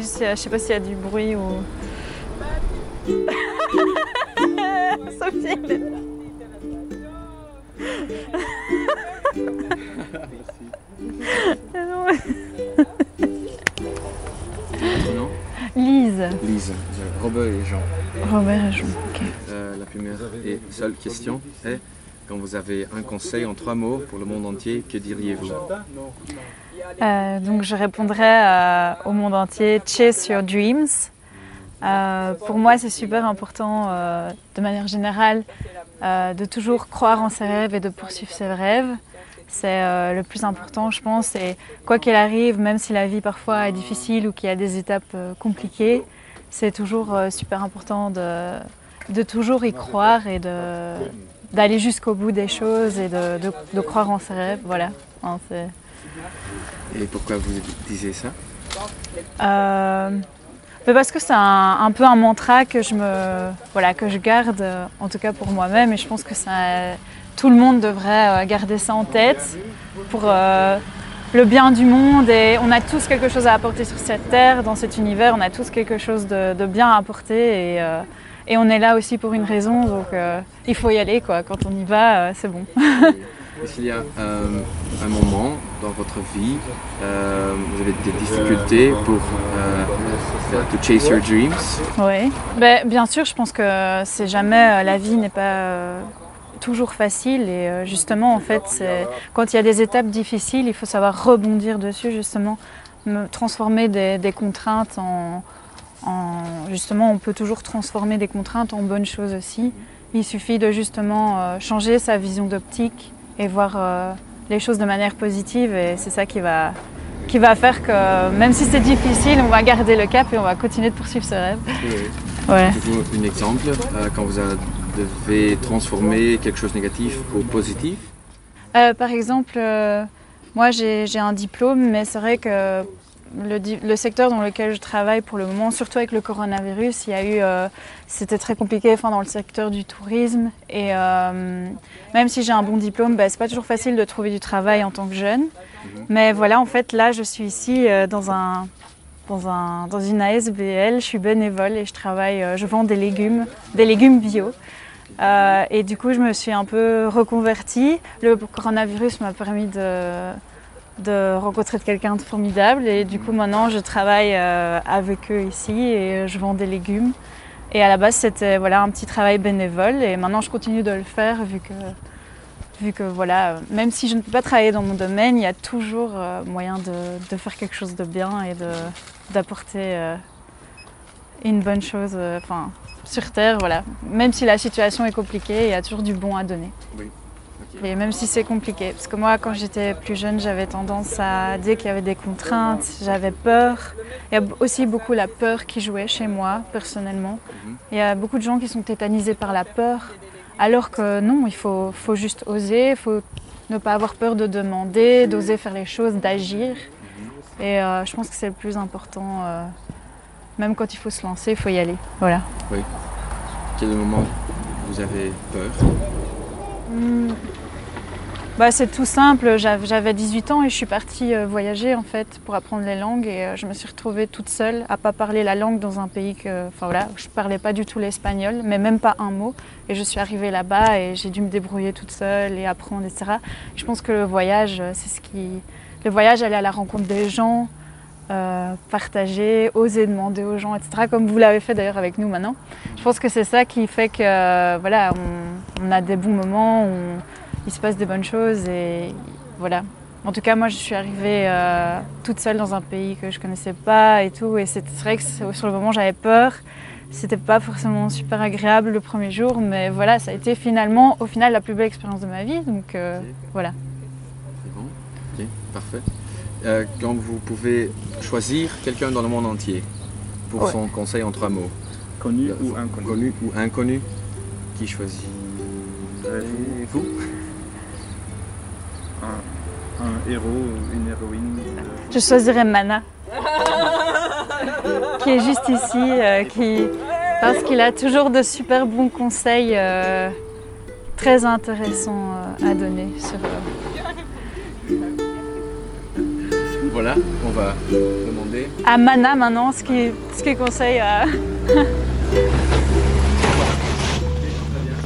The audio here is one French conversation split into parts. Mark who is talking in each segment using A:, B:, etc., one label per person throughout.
A: juste, je sais pas s'il y a du bruit ou. Sophie. Non Lise.
B: Lise, Robert et Jean.
A: Robert et Jean. ok.
B: Euh, la première et seule question est quand vous avez un conseil en trois mots pour le monde entier, que diriez-vous
A: Euh, donc je répondrais euh, au monde entier Chase your dreams. Euh, pour moi, c'est super important, de manière générale, de toujours croire en ses rêves et de poursuivre ses rêves. C'est le plus important, je pense. Et quoi qu'il arrive, même si la vie parfois est difficile ou qu'il y a des étapes compliquées, c'est toujours super important de toujours y croire et de, d'aller jusqu'au bout des choses et de, de- de croire en ses rêves. Voilà. Hein,
B: Et pourquoi vous disiez ça
A: Euh, parce que c'est un, un peu un mantra que je me voilà que je garde en tout cas pour moi-même et je pense que ça tout le monde devrait euh, garder ça en tête pour euh, le bien du monde et on a tous quelque chose à apporter sur cette terre dans cet univers on a tous quelque chose de, de bien à apporter et, euh, et on est là aussi pour une raison donc euh, il faut y aller quoi. Quand on y va euh, c'est bon.
B: Est-ce qu'il y a euh, un moment dans votre vie, vous avez des difficultés pour to chase your dreams?
A: Oui, ben, bien sûr, je pense que c'est jamais, la vie n'est pas toujours facile. Et justement, en fait, quand il y a des étapes difficiles, il faut savoir rebondir dessus, justement, me- transformer des, des contraintes en, en- Justement, on peut toujours transformer des contraintes en bonnes choses aussi. Il suffit de justement euh, changer sa vision d'optique et voir euh, les choses de manière positive et c'est ça qui va, qui va faire que même si c'est difficile, on va garder le cap et on va continuer de poursuivre ce rêve. Ouais.
B: Avez-vous un exemple euh, quand vous devez transformer quelque chose de négatif au positif
A: Euh, par exemple, euh, moi j'ai un diplôme, mais c'est vrai que le, secteur dans lequel je travaille pour le moment, surtout avec le coronavirus, il y a eu, euh, c'était très compliqué enfin, dans le secteur du tourisme. Et euh, même si j'ai un bon diplôme, bah, c'est pas toujours facile de trouver du travail en tant que jeune. Mais voilà, en fait, là, je suis ici euh, dans un dans, un, dans une ASBL, je suis bénévole et je travaille, je vends des légumes, des légumes bio. Euh, et du coup, je me suis un peu reconvertie. Le coronavirus m'a permis de, de rencontrer quelqu'un de formidable. Et du coup, maintenant, je travaille euh, avec eux ici et je vends des légumes. Et à la base, c'était voilà, un petit travail bénévole. Et maintenant, je continue de le faire vu que, vu que voilà, même si je ne peux pas travailler dans mon domaine, il y a toujours euh, moyen de, de faire quelque chose de bien et d'apporter euh, une bonne chose sur Terre. Voilà. Même si la situation est compliquée, il y a toujours du bon à donner. Et même si c'est compliqué. Parce que moi, quand j'étais plus jeune, j'avais tendance à, dès qu'il y avait des contraintes, j'avais peur. Il y a aussi beaucoup la peur qui jouait chez moi, personnellement.
B: Mhm.
A: Il y a beaucoup de gens qui sont tétanisés par la peur. Alors que non, il faut, faut juste oser, il faut ne pas avoir peur de demander, d'oser faire les choses, d'agir. Et euh, je pense que c'est le plus important. euh, même quand il faut se lancer, il faut y aller. Voilà.
B: Quel moment vous avez peur
A: Hmm. Bah, c'est tout simple. J'av- J'avais 18 ans et je suis partie euh, voyager en fait pour apprendre les langues et euh, je me suis retrouvée toute seule à pas parler la langue dans un pays que, enfin voilà, je parlais pas du tout l'espagnol, mais même pas un mot. Et je suis arrivée là-bas et j'ai dû me débrouiller toute seule et apprendre, etc. Je pense que le voyage, euh, c'est ce qui, le voyage, aller à la rencontre des gens, partager, oser demander aux gens, etc. Comme vous l'avez fait d'ailleurs avec nous maintenant. Je pense que c'est ça qui fait que voilà, on a des bons moments, on- il se passe des bonnes choses et voilà. En tout cas, moi, je suis arrivée euh, toute seule dans un pays que je connaissais pas et tout, et c'est vrai que sur le moment j'avais peur. C'était pas forcément super agréable le premier jour, mais voilà, ça a été finalement, au final, la plus belle expérience de ma vie. Donc euh, voilà.
B: C'est bon Ok, parfait. Euh, quand vous pouvez choisir quelqu'un dans le monde entier pour
A: Ouais.
B: son conseil en trois mots,
C: Connu ou inconnu
B: connu ou inconnu, qui choisit vous
C: un, un héros ou une héroïne euh,
A: Je choisirais Mana, qui est juste ici, euh, qui, parce qu'il a toujours de super bons conseils euh, très intéressants euh, à donner sur, euh,
B: Voilà, on va demander.
A: À Mana maintenant, ce qui, ce qui conseille à...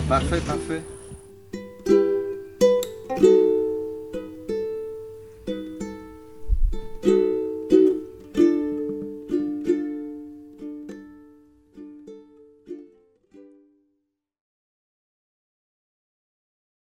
C: Parfait, parfait.